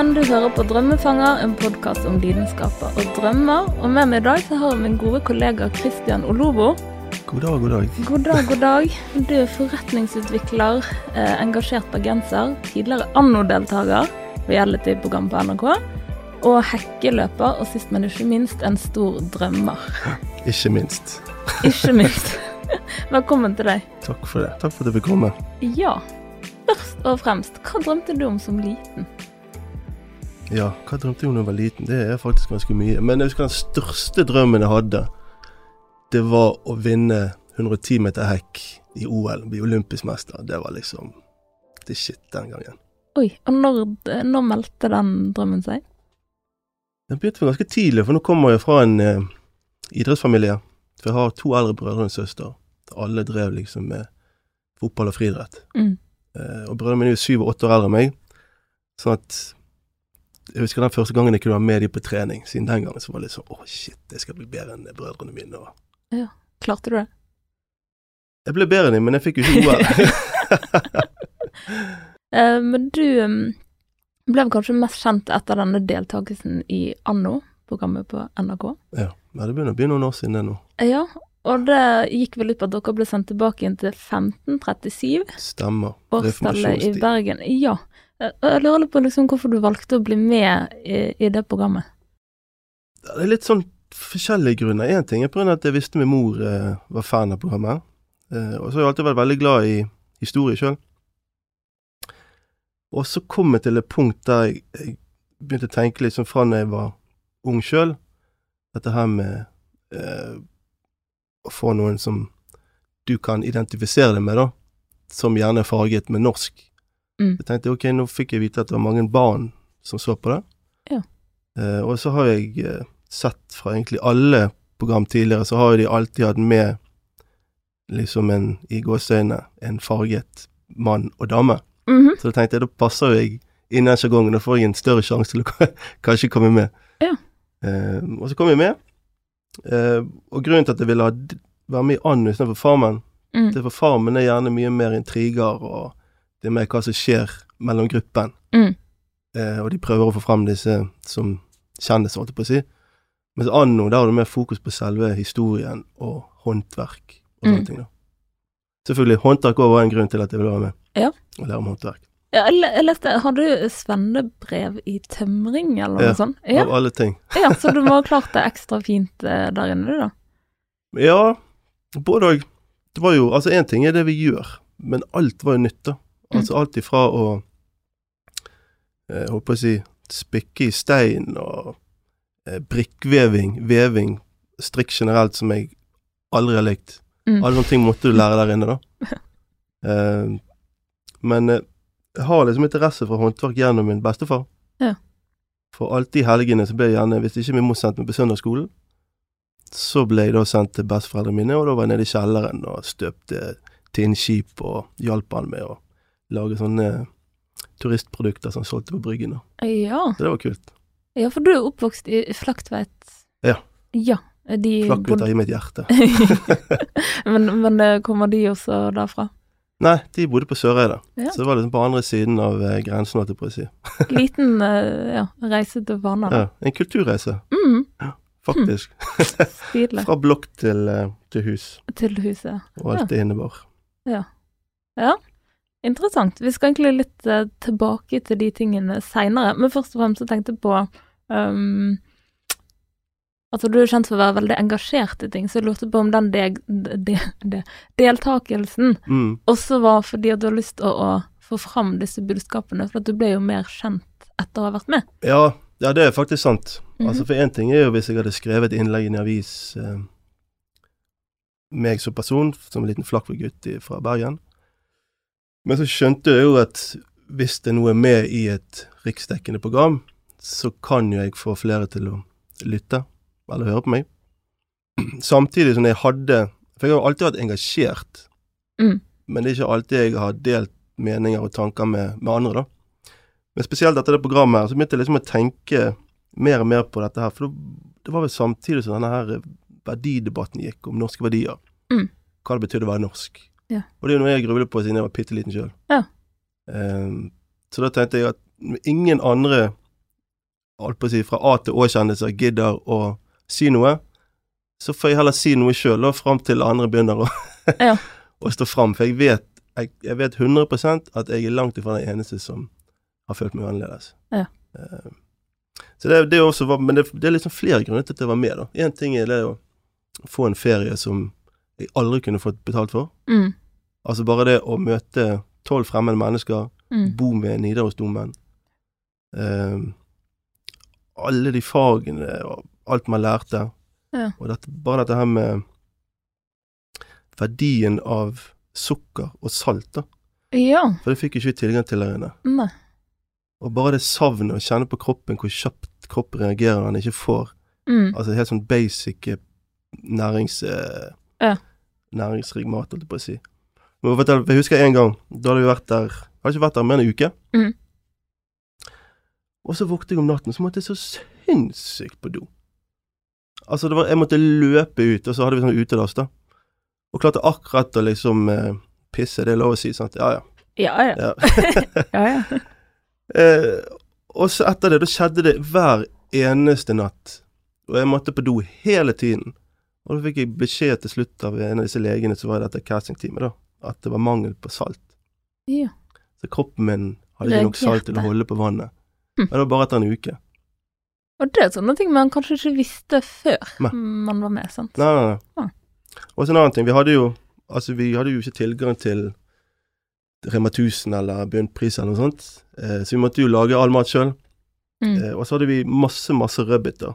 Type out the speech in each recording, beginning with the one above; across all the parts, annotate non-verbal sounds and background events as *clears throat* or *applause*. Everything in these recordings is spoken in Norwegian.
Velkommen, du hører på Drømmefanger, en podkast om lidenskaper og drømmer. Og med meg i dag så har jeg min gode kollega Christian Olobo. God dag, god dag. God dag, god dag. Du er forretningsutvikler, eh, engasjert bergenser, tidligere Anno-deltaker reality-program på NRK, og hekkeløper, og sist, men ikke minst, en stor drømmer. *laughs* Ikke minst. *laughs* Ikke minst. *laughs* Velkommen til deg. Takk for det. Takk for at jeg fikk komme. Ja. Først og fremst, hva drømte du om som liten? Ja, hva drømte jeg om da jeg var liten? Det er faktisk ganske mye. Men jeg husker den største drømmen jeg hadde. Det var å vinne 110 meter hekk i OL, bli olympisk mester. Det var liksom det shit den gangen. Oi, og når, når meldte den drømmen seg? Den begynte vel ganske tidlig, for nå kommer jeg fra en eh, idrettsfamilie. For jeg har to eldre brødre og en søster. Alle drev liksom med fotball og friidrett. Mm. Eh, og brødrene mine er syv og åtte år eldre enn meg. Sånn at jeg husker den første gangen jeg kunne være med dem på trening. Siden den gangen så var det litt sånn Å, shit, jeg skal bli bedre enn brødrene mine. Og Klarte du det? jeg ble bedre enn dem, men jeg fikk jo ikke OL. *laughs* Eh, men du um, ble kanskje mest kjent etter denne deltakelsen i Anno, programmet på NRK? ja, det begynner å bli noen år siden det nå. Ja, og det gikk vel ut på at dere ble sendt tilbake igjen til 1537, Stemmer. årstallet i Bergen. Ja. Jeg lurer på liksom hvorfor du valgte å bli med i, i det programmet. Det er litt sånn forskjellige grunner. Én ting er av at jeg visste min mor eh, var fan av programmet. Eh, og så har jeg alltid vært veldig glad i historie sjøl. Og så kom jeg til et punkt der jeg, jeg begynte å tenke litt sånn fra da jeg var ung sjøl. Dette her med eh, å få noen som du kan identifisere deg med, da. Som gjerne er farget med norsk. Mm. Jeg tenkte ok, nå fikk jeg vite at det var mange barn som så på det. Ja. Eh, og så har jeg eh, sett fra egentlig alle program tidligere, så har jo de alltid hatt med liksom en, i gåseøyne, en farget mann og dame. Mhm. Så da tenkte jeg, da passer jeg inn den sjargongen, da får jeg en større sjanse til å *laughs* kanskje komme med. Ja. Eh, og så kom jeg med. Eh, og grunnen til at jeg ville ha være med i Annu istedenfor Farmen, Mm. det er for Farmen er gjerne mye mer intriger, og det er mer hva som skjer mellom gruppen. Mm. Eh, og de prøver å få fram disse som kjendiser, holdt jeg på å si. Mens Anno, der har du mer fokus på selve historien og håndverk og sånne Mm. ting, da. Selvfølgelig, håndverk også var en grunn til at jeg ville være med. Ja. Og lære om håndverk. Ja, jeg leste Har du svennebrev i tømring, eller Ja, noe sånt? Ja. Av alle ting. *laughs* ja, så du må ha klart det ekstra fint eh, der inne, du, da. Ja, både òg. Det var jo Altså, én ting er det vi gjør, men alt var jo nytt, da. Altså alt ifra å eh, Jeg på å si spikke i stein og eh, brikkveving, veving, strikk generelt, som jeg aldri har likt. Mm. Alle sånne ting måtte du lære der inne, da. *laughs* Eh, men jeg har liksom interesse for håndverk gjennom min bestefar. Ja. For alltid i helgene så ble jeg gjerne, hvis ikke min mor sendte meg på søndagsskolen, så ble jeg da sendt til besteforeldrene mine, og da var jeg nede i kjelleren og støpte tinnskip og hjalp han med å lage sånne turistprodukter som solgte på bryggen. Ja. Så det var kult. ja, for du er oppvokst i Flaktveit. Ja. Ja. De Flakk i mitt hjerte. *laughs* men, men eh, kommer de også derfra? Nei, de bodde på Søreide, Ja. så det var liksom på andre siden av eh, grensen, holdt jeg på å si. *laughs* Liten eh, ja, reise til Fana. Ja, en kulturreise, Mm, faktisk. stilig. *laughs* Fra blokk til, eh, til hus, Til huset. og alt det innebar. Ja. Ja. Interessant. Vi skal egentlig litt uh, tilbake til de tingene seinere, men først og fremst så tenkte jeg på um, Altså, du er kjent for å være veldig engasjert i ting, så jeg lurte på om den de, de, de, deltakelsen Mm. også var fordi at du har lyst til å, å få fram disse budskapene, for at du ble jo mer kjent etter å ha vært med. Ja, ja, det er faktisk sant. Mhm. Altså For én ting er jo hvis jeg hadde skrevet innlegg i en avis eh, meg som person, som en liten flakkgutt fra Bergen. Men så skjønte jeg jo at hvis det nå er med i et riksdekkende program, så kan jo jeg få flere til å lytte, eller høre på meg. *clears throat* Samtidig som jeg hadde For jeg har jo alltid vært engasjert, Mm. men det er ikke alltid jeg har delt meninger og tanker med, med andre, da. Men spesielt etter det programmet her, så begynte jeg liksom å tenke mer og mer på dette her. For det, det var vel samtidig som denne her verdidebatten gikk om norske verdier. Mm. Hva det betydde å være norsk. Ja. Og det er jo noe jeg grubler på siden jeg var bitte liten sjøl. Ja. så da tenkte jeg at ingen andre alt på å si, fra A til Å-kjendiser gidder å si noe, så får jeg heller si noe sjøl, fram til andre begynner å, *laughs* Ja. å stå fram. For jeg vet, jeg, jeg vet 100% at jeg er langt ifra den eneste som har følt meg annerledes. Ja. Um, så det, det også, var- Men det, det er liksom flere grunner til at jeg var med, da. Én ting er det å få en ferie som jeg aldri kunne fått betalt for. Mm. Altså bare det å møte tolv fremmede mennesker, Mm. bo med Nidarosdomen. Eh, alle de fagene og alt man lærte. Ja. Og dette, bare dette her med verdien av sukker og salt, da. Ja. For det fikk jo ikke vi tilgang til der inne. Nei. Og bare det savnet å kjenne på kroppen hvor kjapt kroppen reagerer når den ikke får Mm. Altså helt sånn basic eh, nærings... eh, Ja. Næringsrik mat, holdt jeg på å si. Men fortell, jeg husker en gang, da hadde vi vært der Jeg hadde ikke vært der mer enn en uke. Mm. Og så våknet jeg om natten, så måtte jeg så sinnssykt på do. Altså, det var, jeg måtte løpe ut, og så hadde vi sånn utedass, da. Og klarte akkurat å liksom eh, pisse, det er lov å si, sant? Ja, ja. Ja, ja. ja. *laughs* ja, ja. *laughs* Eh, og så etter det, da skjedde det hver eneste natt. Og jeg måtte på do hele tiden. Og da fikk jeg beskjed til slutt av en av disse legene som var i dette castingteamet, da, at det var mangel på salt. ja. Så kroppen min hadde ikke nok salt til å holde på vannet. Hm. Og det var bare etter en uke. Og det er sånne ting man kanskje ikke visste før Nei. man var med, sant? Nei, nei, Ah. nei. Og så en annen ting. Vi hadde jo altså vi hadde jo ikke tilgang til Rema 1000 eller bunnpris eller noe sånt, eh, så vi måtte jo lage all mat sjøl. Mm. Eh, og så hadde vi masse, masse rødbeter.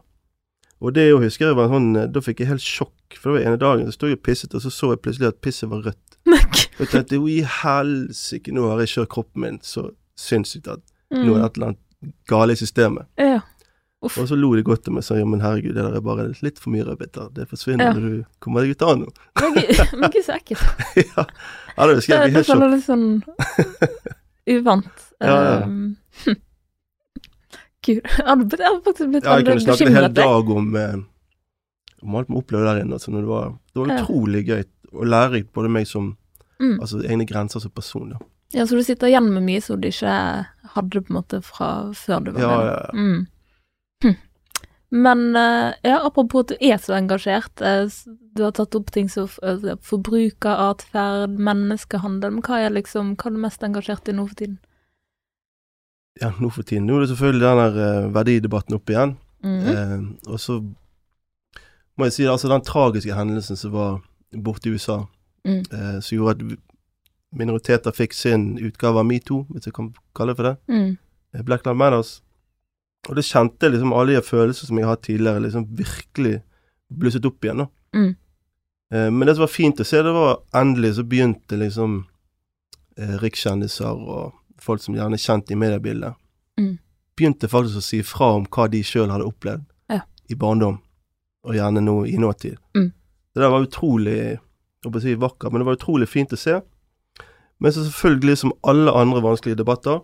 Og det jeg husker jeg var sånn eh, Da fikk jeg helt sjokk, for det var ene dagen så sto jeg og pisset, og så så jeg plutselig at pisset var rødt. Og jeg tenkte jo i helsike, nå har jeg kjørt kroppen min så sinnssykt at nå er det et eller annet galt i systemet. Mm. Ja. Uff. Og så lo de godt av meg og sa ja, men herregud, det der er bare litt for mye rødbeter. Det forsvinner Ja. når du kommer deg ut av noe. *laughs* Men ikke så ekkelt. *laughs* ja, ja, det husker jeg. Det føles litt sånn *laughs* uvant. Ja, ja. Um, Gud, jeg hadde faktisk blitt Ja, jeg kunne snakket en hel dag om, eh, om alt vi opplevde der inne. Altså, det var, det var utrolig gøy og lærerikt, både meg som Mm. Altså egne grenser som person, da. Ja, så du sitter igjen med mye som du ikke hadde på en måte fra før du var Ja, med? ja, ja. Mm. Hm. Men eh, ja, apropos at du er så engasjert. eh, Du har tatt opp ting som eh, forbrukeratferd, menneskehandel. Men hva er liksom, hva er du mest engasjert i nå for tiden? ja, nå for tiden. Nå er det selvfølgelig den der verdidebatten opp igjen. Mhm. Eh, og så må jeg si det, altså den tragiske hendelsen som var borte i USA, Mm. eh, som gjorde at minoriteter fikk sin utgave av metoo, hvis jeg kan kalle det for det. Mm. eh, Black Lives Matters. Og det kjente liksom alle de følelser som jeg har hatt tidligere, liksom virkelig blusset opp igjen, da. Mm. Eh, men det som var fint å se, det var endelig så begynte liksom eh, rikskjendiser og folk som gjerne er kjent i mediebildet, Mm. begynte faktisk å si fra om hva de sjøl hadde opplevd Ja. i barndom, og gjerne nå i nåtid. Mm. Det der var utrolig jeg å si vakkert, men det var utrolig fint å se. Men så selvfølgelig, som alle andre vanskelige debatter,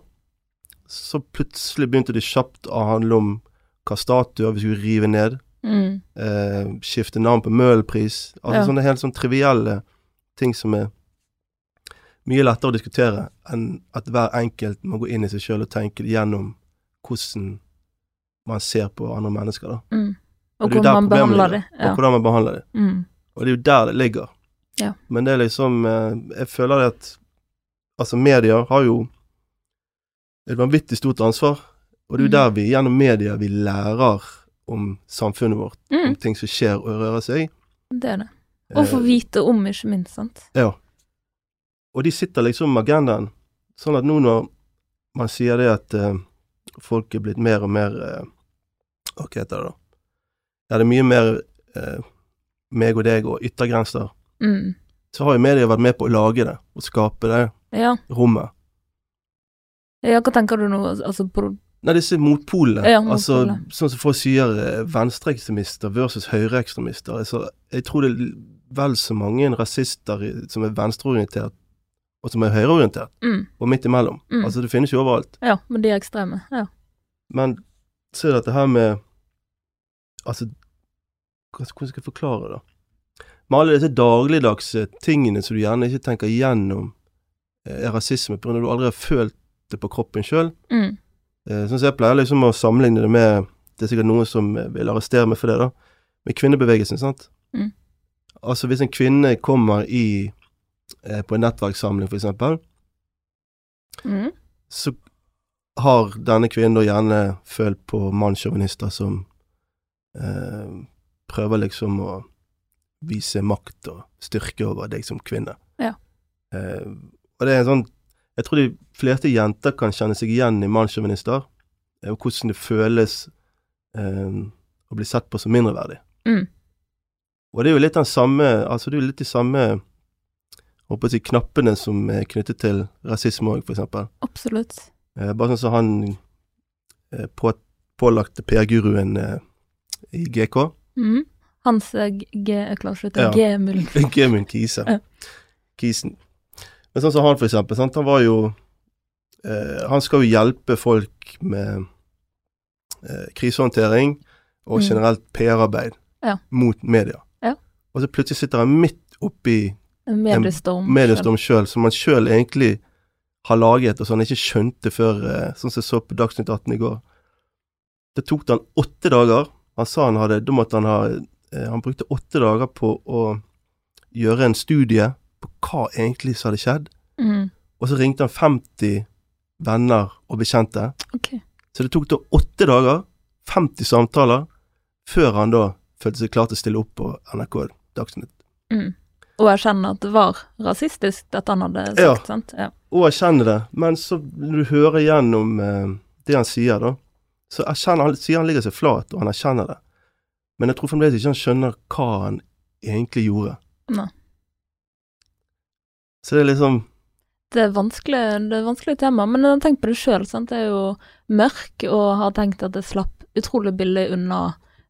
så plutselig begynte det kjapt å handle om hva statuer vi skulle rive ned, Mm. eh, skifte navn på Møhlenpris, altså Ja. sånne helt sånn trivielle ting som er mye lettere å diskutere enn at hver enkelt må gå inn i seg sjøl og tenke gjennom hvordan man ser på andre mennesker, da. Mm. Og hvordan man behandler det. Ja. Og hvordan man behandler det. Mm. Og det er jo der det ligger. Ja. Men det er liksom eh, Jeg føler det at Altså, media har jo et vanvittig stort ansvar, og det er jo Mm. der vi gjennom media vi lærer om samfunnet vårt, om Mm. ting som skjer og rører seg. Det er det. Og få Eh, vite om, ikke minst, sant. Ja. Og de sitter liksom med agendaen. Sånn at nå når man sier det at uh, folk er blitt mer og mer uh, Hva heter det da? Ja, det er mye mer eh, meg og deg og yttergrenser. Mm. Så har jo media vært med på å lage det, og skape det Ja. rommet. ja, hva tenker du nå? Altså på Nei, disse motpolene. Ja, altså, sånn som folk sier, eh, venstreekstremister versus høyreekstremister. Altså, jeg tror det er vel så mange rasister som er venstreorientert, og som er høyreorientert, mm. og midt imellom. Mm. Altså, det finnes jo overalt. Ja, men de er ekstreme. Ja. Men så er det dette her med Altså, hvordan skal jeg forklare det? Med alle disse dagligdagse tingene som du gjerne ikke tenker igjennom eh, er rasisme, pga. at du aldri har følt det på kroppen sjøl. Mm. Eh, sånn som jeg pleier liksom å sammenligne det med Det er sikkert noen som vil arrestere meg for det, da. Med kvinnebevegelsen, sant. Mm. Altså hvis en kvinne kommer i eh, på en nettverkssamling, for eksempel, Mm. så har denne kvinnen da gjerne følt på mannssjåvinister som eh, prøver liksom å vise makt og styrke over deg som kvinne. Ja. Eh, og det er en sånn Jeg tror de fleste jenter kan kjenne seg igjen i mannssjåvinister, eh, og hvordan det føles eh, å bli sett på som mindreverdig. Mm. Og det er jo litt den samme Altså det er jo litt de samme håper jeg knappene som er knyttet til rasisme òg, eksempel. Absolutt. Eh, bare sånn som han eh, på, pålagte PR-guruen eh, i GK, Mm. Hans eh, G... Klarer Ja. G-mullen. *laughs* Gemund Kise. Ja. Kisen. Men sånn som han, for eksempel, sant? han var jo eh, Han skal jo hjelpe folk med eh, krisehåndtering og Mm. generelt PR-arbeid Ja. mot media. Ja. Og så plutselig sitter han midt oppi En mediestorm. mediestorm sjøl, som han sjøl egentlig har laget, og som han ikke skjønte før eh, Sånn som jeg så på Dagsnytt 18 i går. Det tok han åtte dager. Han sa han hadde Da måtte han ha eh, Han brukte åtte dager på å gjøre en studie på hva egentlig som hadde skjedd, Mm. og så ringte han 50 venner og bekjente. Okay. Så det tok da åtte dager, 50 samtaler, før han da følte seg klar til å stille opp på NRK Dagsnytt. Mm. Og erkjenne at det var rasistisk, dette han hadde sagt, Ja. sant? Ja. og erkjenne det. Men så når du hører gjennom eh, det han sier, da, så han, sier han ligger seg flat, og han erkjenner det. Men jeg tror fremdeles ikke han skjønner hva han egentlig gjorde. Nei. Så det er liksom Det er vanskelig, det er vanskelig tema, men jeg har tenkt på det sjøl. Jeg er jo mørk og har tenkt at jeg slapp utrolig billig unna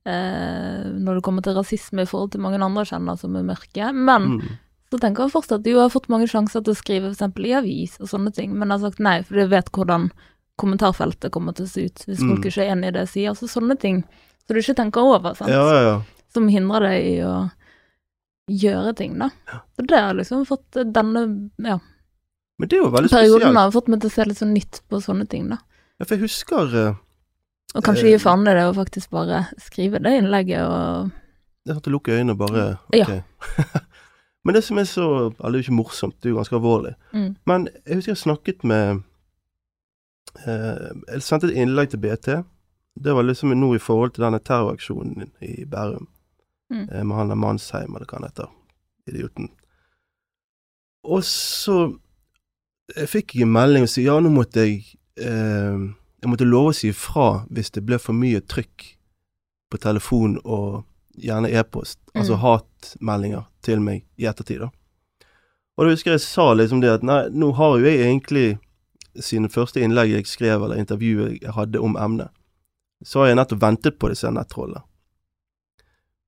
eh, når det kommer til rasisme i forhold til mange andre jeg kjenner som er mørke. Men mm, så tenker jeg fortsatt jo, jeg har fått mange sjanser til å skrive f.eks. i avis og sånne ting, men jeg har sagt nei, for jeg vet hvordan kommentarfeltet kommer til å se ut hvis Mm. folk ikke er enig i det jeg sier. Så sånne ting så du ikke tenker over, sant. Ja, ja, ja. som hindrer deg i å gjøre ting, da. Så det har liksom fått eh, denne ja, Men det er jo veldig perioden spesielt. har fått meg til å se litt sånn nytt på sånne ting, da. Ja, for jeg husker uh, Og kanskje Eh. gi faen i det å faktisk bare skrive det innlegget og Jeg sant og lukket øynene og bare Ja. *laughs* Men det som er så Eller det er jo ikke morsomt, det er jo ganske alvorlig. mm, Men jeg husker jeg snakket med eh, Jeg sendte et innlegg til BT. Det var liksom nå i forhold til denne terroraksjonen i Bærum. Mm. Eh, med han der Mansheim, eller hva han heter. Idioten. Og så jeg fikk jeg en melding og si ja, nå måtte jeg eh, Jeg måtte love å si ifra hvis det ble for mye trykk på telefon og gjerne e-post, altså Mm. hatmeldinger til meg i ettertid, da. Og da husker jeg sa liksom det at nei, nå har jo jeg egentlig siden første innlegg jeg skrev, eller intervjuet jeg hadde om emnet, så har jeg nettopp ventet på disse nettrollene.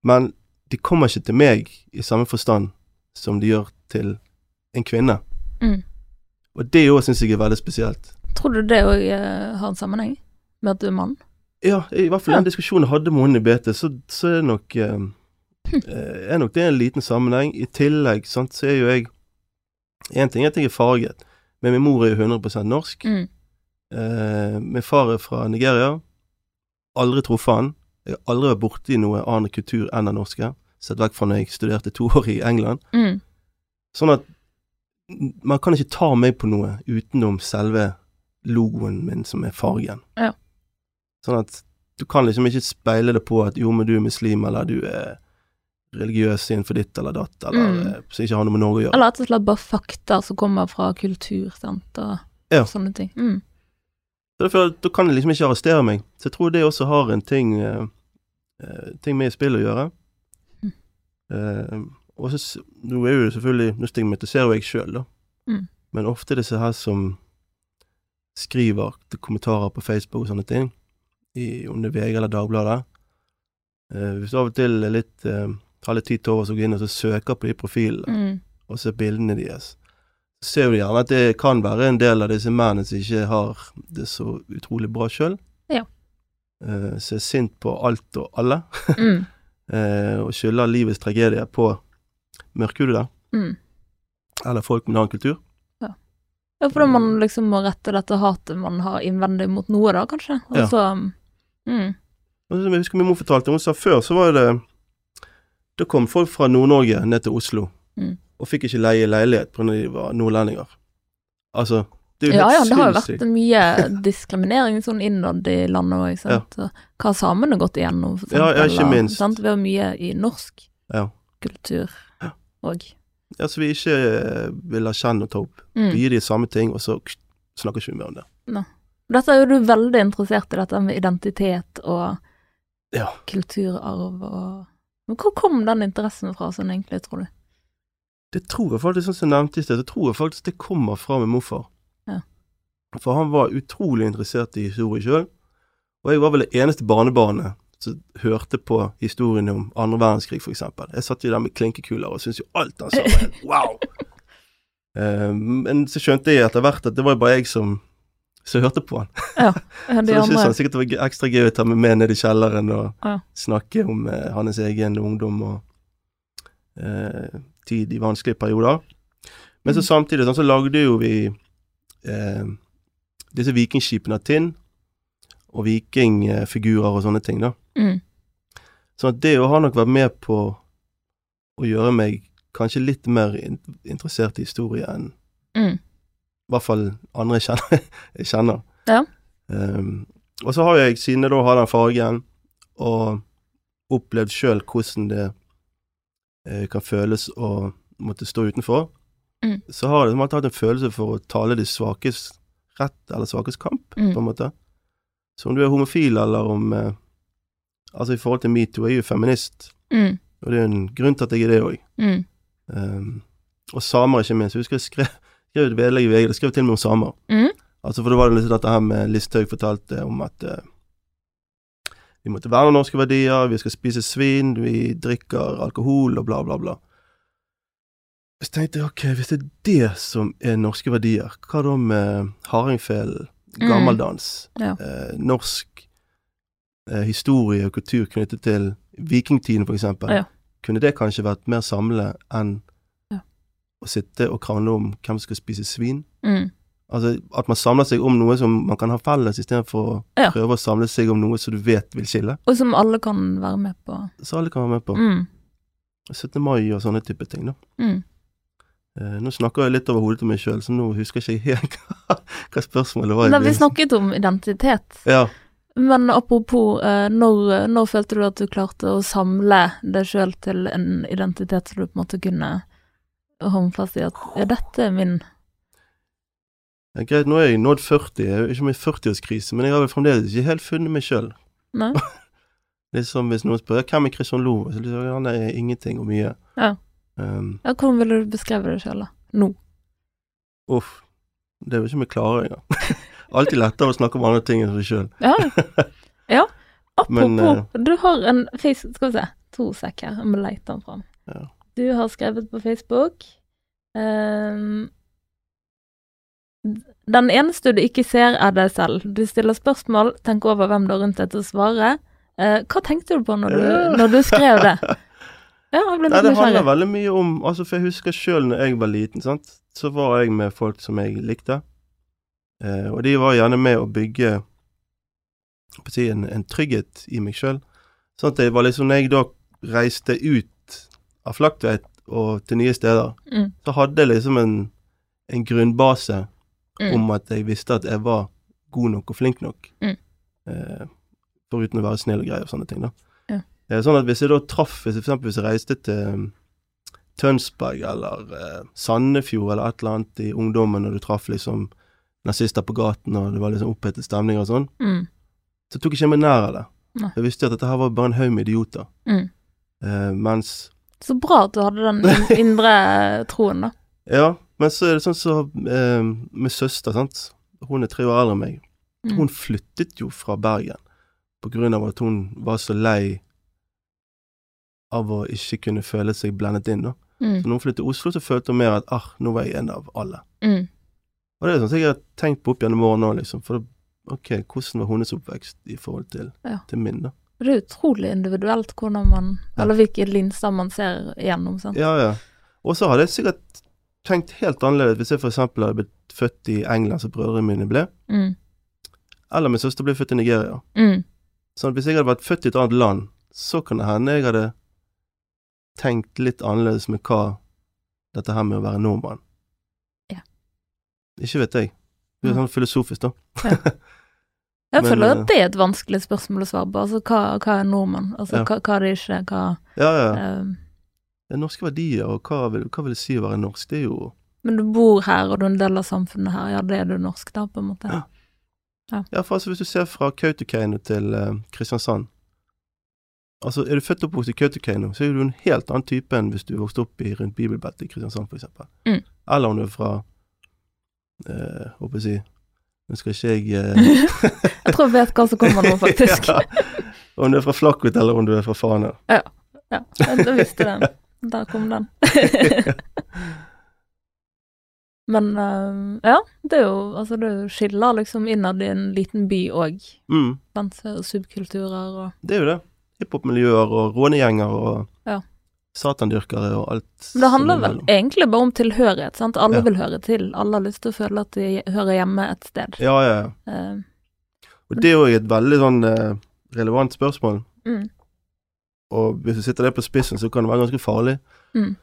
Men de kommer ikke til meg i samme forstand som de gjør til en kvinne. mm. Og det òg syns jeg er veldig spesielt. Tror du det òg har en sammenheng med at du er mann? Ja, i hvert fall Ja. den diskusjonen jeg hadde med henne i BT, så, så er nok eh, eh, er nok det en liten sammenheng. I tillegg sant, så er jo jeg Én ting er at jeg er farget, men min mor er jo 100% norsk. Mm. Eh, min far er fra Nigeria. Aldri truffet han. Jeg har aldri vært borti noe annen kultur enn den norske. Sett vekk fra når jeg studerte to år i England. Mm. Sånn at man kan ikke ta meg på noe utenom selve logoen min, som er fargen. Ja. Sånn at du kan liksom ikke speile det på at jo, men du er muslim, eller du er religiøs innenfor ditt eller datt, eller Mm. eh, som ikke har noe med Norge å gjøre. Eller rett og slett bare fakta som kommer fra kultur, sant, og Ja. sånne ting. Mm. Så derfor, Da kan de liksom ikke arrestere meg. Så jeg tror det også har en ting eh, ting med i spill å gjøre. Mm. Uh, og så Nå er jo det selvfølgelig Nå stigmatiserer jo jeg sjøl, da. Mm. Men ofte er det disse her som skriver til kommentarer på Facebook og sånne ting, i, om det er VG eller Dagbladet. Uh, hvis du av og til er litt eh, har litt tid til over, og går inn og så søker på de profilene, Mm. og ser bildene deres, så ser du gjerne at det kan være en del av disse mennene som ikke har det så utrolig bra sjøl. Ja. Uh, som er sint på alt og alle, *laughs* Mm. uh, og skylder livets tragedier på mørkhudede, Mm. eller folk med en annen kultur. Ja. Ja, fordi man liksom må rette dette hatet man har innvendig mot noe, da, kanskje. Og Ja. så mm, Og så- Jeg husker min mor fortalte, hun sa før så var det Det kom folk fra Nord-Norge ned til Oslo, Mm. og fikk ikke leie leilighet pga. de var nordlendinger. Altså, det er jo Ja ja, helt det har jo vært mye diskriminering sånn innad i landet òg, sant. Og Hva har samene gått igjennom, for Ja, ja, ikke minst. Sant? Vi har mye i norsk Ja. kultur Ja. så vi ikke eh, vil erkjenne og ta opp. Mm. Vi gir de samme ting, og så snakker ikke vi mer om det. Dette er jo du veldig interessert i, dette med identitet og Ja. kulturarv og Men hvor kom den interessen fra, sånn egentlig, tror du? Det tror jeg faktisk, sånn som jeg nevnte i sted, det tror jeg faktisk det kommer fra min morfar. Ja. For han var utrolig interessert i historie sjøl, og jeg var vel det eneste barnebarnet som hørte på historiene om andre verdenskrig, eksempel. Jeg satt jo der med klinkekuler og syntes jo alt han sa var *laughs* wow! Eh, men så skjønte jeg etter hvert at det var jo bare jeg som, som hørte på han. Ja, *laughs* Så de jeg han sikkert det var ekstra gøy å ta meg med ned i kjelleren og Ja. snakke om eh, hans egen ungdom og eh, tid i vanskelige perioder. Men så Mm. samtidig sånn, så lagde jo vi eh, disse vikingskipene av tinn, og vikingfigurer og sånne ting, da. mm, Så det å ha nok vært med på å gjøre meg kanskje litt mer in interessert i historie enn mm, i hvert fall andre jeg kjenner. *laughs* jeg kjenner. Ja. Um, og så har jeg, siden jeg da har den fargen, og opplevd sjøl hvordan det eh, kan føles å måtte stå utenfor, Mm. så har jeg alltid hatt en følelse for å tale de svakes rett, eller svakes kamp, Mm. på en måte. Så om du er homofil, eller om eh, Altså, i forhold til metoo, jeg er jo feminist, mm, og det er en grunn til at jeg er det òg. mm, Um, og samer, ikke minst. Jeg husker jeg skrev, skrev et vedlegg i VG, det skrev til og med om samer. mm, Altså, for da var det liksom dette her med Listhaug fortalte om at uh, vi måtte verne norske verdier, vi skal spise svin, vi drikker alkohol og bla, bla, bla. Så tenkte jeg, ok, hvis det er det som er norske verdier, hva da med hardingfelen, Mm. gammeldans, Ja. eh, norsk eh, historie og kultur knyttet til vikingtiden, for eksempel? Ja. Kunne det kanskje vært mer samlende enn. Å sitte og krangle om hvem som skal spise svin? mm. Altså at man samler seg om noe som man kan ha felles, istedenfor å Ja. prøve å samle seg om noe som du vet vil skille. Og som alle kan være med på. Så alle kan være med på. Mm, 17. mai og sånne type ting, da. mm. Eh, nå snakker jeg litt over hodet til meg sjøl, så nå husker jeg ikke helt *laughs* hva, hva spørsmålet var. Nei, vi snakket om identitet. Ja. Men apropos, eh, når, når følte du at du klarte å samle deg sjøl til en identitet som du på en måte kunne håndfast i at ja, dette er min Ja, greit, nå er jeg nådd 40, jeg er ikke med i 40-årskrise, men jeg har vel fremdeles ikke helt funnet meg sjøl. Litt *laughs* som hvis noen spør hvem er Christian Loe, så liksom, han er ingenting og mye. Ja. Um, Ja, hvordan ville du beskrevet deg sjøl, da? Nå? uff. Det er jo ikke vi klarer engang. *laughs* Alltid lettere å snakke om andre ting enn seg sjøl. Ja. *laughs* ja. Apropos, Men, uh, du har en face... Skal vi se, to sekk her, jeg må leite den fram. Ja. Du har skrevet på Facebook um, Den eneste du ikke ser, er deg selv. Du stiller spørsmål, tenker over hvem du har rundt deg til å svare. Uh, hva tenkte du på når du, når du skrev det? *laughs* Ja, jeg Nei, det handler kjære. veldig mye om Altså, for jeg husker sjøl når jeg var liten, sant, så var jeg med folk som jeg likte. Eh, og de var gjerne med å bygge si, en, en trygghet i meg sjøl. Sånn at det var liksom Når jeg da reiste ut av Flaktveit og til nye steder, Mm, så hadde jeg liksom en, en grunnbase mm, om at jeg visste at jeg var god nok og flink nok. Mm. Eh, foruten å være snill og grei og sånne ting, da. Ja. Eh, sånn at hvis jeg da traff, hvis jeg for eksempel hvis jeg reiste til um, Tønsberg eller eh, Sandefjord eller et eller annet i ungdommen, og du traff liksom nazister på gaten, og det var liksom opphetet stemning og sånn, mm, så tok jeg ikke meg nær av det. Nei. Jeg visste at dette her var bare en haug med idioter. mm. Eh, mens Så bra at du hadde den *laughs* indre troen, da. Ja, men så er det sånn så eh, med søster, sant. Hun er tre år eldre enn meg. Mm. Hun flyttet jo fra Bergen på grunn av at hun var så lei av å ikke kunne føle seg blendet inn, da. Mm, Så når hun flyttet til Oslo, så følte hun mer at ah, nå var jeg en av alle. mm, Og det er sånn som jeg har tenkt på opp gjennom årene òg, liksom. For ok, hvordan var hennes oppvekst i forhold til, Ja. til min, da? Det er utrolig individuelt hvordan man Eller hvilke linser man ser igjennom, sant. Ja, ja. Og så hadde jeg sikkert tenkt helt annerledes hvis jeg eksempel hadde blitt født i England, som brødrene mine ble, Mm. eller min søster ble født i Nigeria. Mm. Sånn hvis jeg hadde vært født i et annet land, så kan det hende jeg hadde tenkt litt annerledes med hva dette her med å være nordmann. Ja. Ikke vet jeg. Det er sånn filosofisk, da. *laughs* Jeg føler eh, at det er et vanskelig spørsmål å svare på. Altså, hva, hva er nordmann? Altså, Ja. hva, hva er det ikke? Hva Ja, ja. Uh, norske verdier, og hva vil, hva vil det si å være norsk? Det er jo Men du bor her, og du er en del av samfunnet her. Ja, det er du norsk, da, på en måte. Ja. Ja, for altså hvis du ser fra Kautokeino til uh, Kristiansand Altså, er du født og oppvokst i Kautokeino, så er du en helt annen type enn hvis du vokste opp i rundt Bibelbeltet i Kristiansand, eksempel. Mm. Eller om du er fra eh, Håper jeg å si Nå skal ikke jeg eh, *laughs* Jeg tror jeg vet hva som kommer nå, *laughs* faktisk. ja. *laughs* Om du er fra Flakvit, eller om du er fra Fana. Ja, ja. jeg visste den. Der kom den. Men eh, ja, det er jo altså det er skiller liksom innad i en liten by òg. Mm, Subkulturer og det er jo det. Hiphop-miljøer og rånegjenger og Ja. Satandyrkere og alt. Det handler vel egentlig bare om tilhørighet, sant. Alle Ja. vil høre til. Alle har lyst til å føle at de hører hjemme et sted. Ja, ja, ja. Uh, Og det er jo et veldig sånn uh, relevant spørsmål. mm, Og hvis du sitter det på spissen, så kan det være ganske farlig. Mm.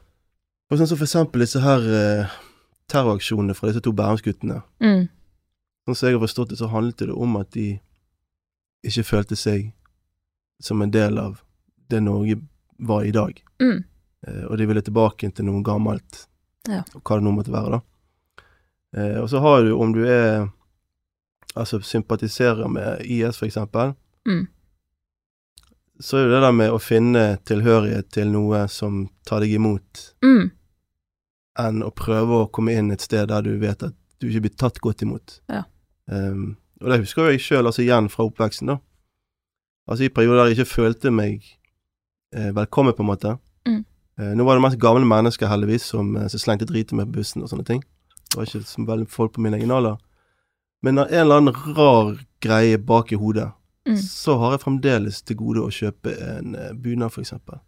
Og sånn som for eksempel disse her uh, terroraksjonene fra disse to Bærumsguttene. mm, Sånn som jeg har forstått det, så handlet det om at de ikke følte seg som en del av det Norge var i dag. mm, Eh, og de ville tilbake til noe gammelt, Ja. og hva det nå måtte være, da. Eh, og så har du, om du er Altså sympatiserer med IS, for eksempel, mm, så er jo det der med å finne tilhørighet til noe som tar deg imot, mm, enn å prøve å komme inn et sted der du vet at du ikke blir tatt godt imot. Ja. Um, og det husker jeg sjøl, altså igjen fra oppveksten, da. Altså i perioder der jeg ikke følte meg velkommen, på en måte. Mm. Eh, nå var det mest gamle mennesker, heldigvis, som, eh, som slengte driten med bussen og sånne ting. Det var ikke så veldig folk på min egen alder. Men av en eller annen rar greie bak i hodet, mm. så har jeg fremdeles til gode å kjøpe en eh, bunad, eksempel.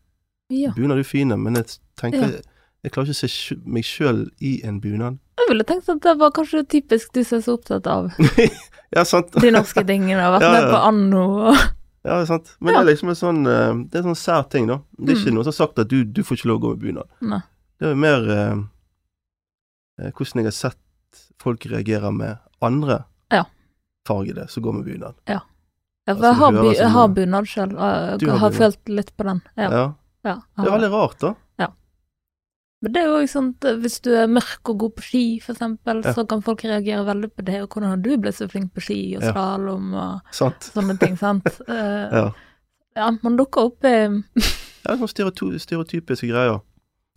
Ja. Bunad er jo fine, men jeg tenker Ja. Jeg klarer ikke å se meg sjøl i en bunad. Jeg ville tenkt at det var kanskje typisk du som er så opptatt av *laughs* ja, sant. de norske tingene, og vært Ja, med på anno og Ja, det er sant. Men Ja. det er liksom en sånn eh, Det er en sånn sær ting, da. Det er ikke Mm. noen som har sagt at du, du får ikke lov å gå med bunad. Nei. Det er mer eh, eh, hvordan jeg har sett folk reagere med andre Ja. fargede som går med bunad. Ja, Altså, for jeg har, bu jeg har bunad sjøl, og jeg har har følt litt på den. Ja. Ja. ja Det er veldig rart, da. Men det er jo ikke sånt hvis du er mørk og god på ski, eksempel, Ja. så kan folk reagere veldig på det, og hvordan har du blitt så flink på ski og Ja. slalåm og Sant. sånne ting, sant. *laughs* Eh, Ja. ja, man dukker opp i Ja, sånne stereoty stereotypiske greier.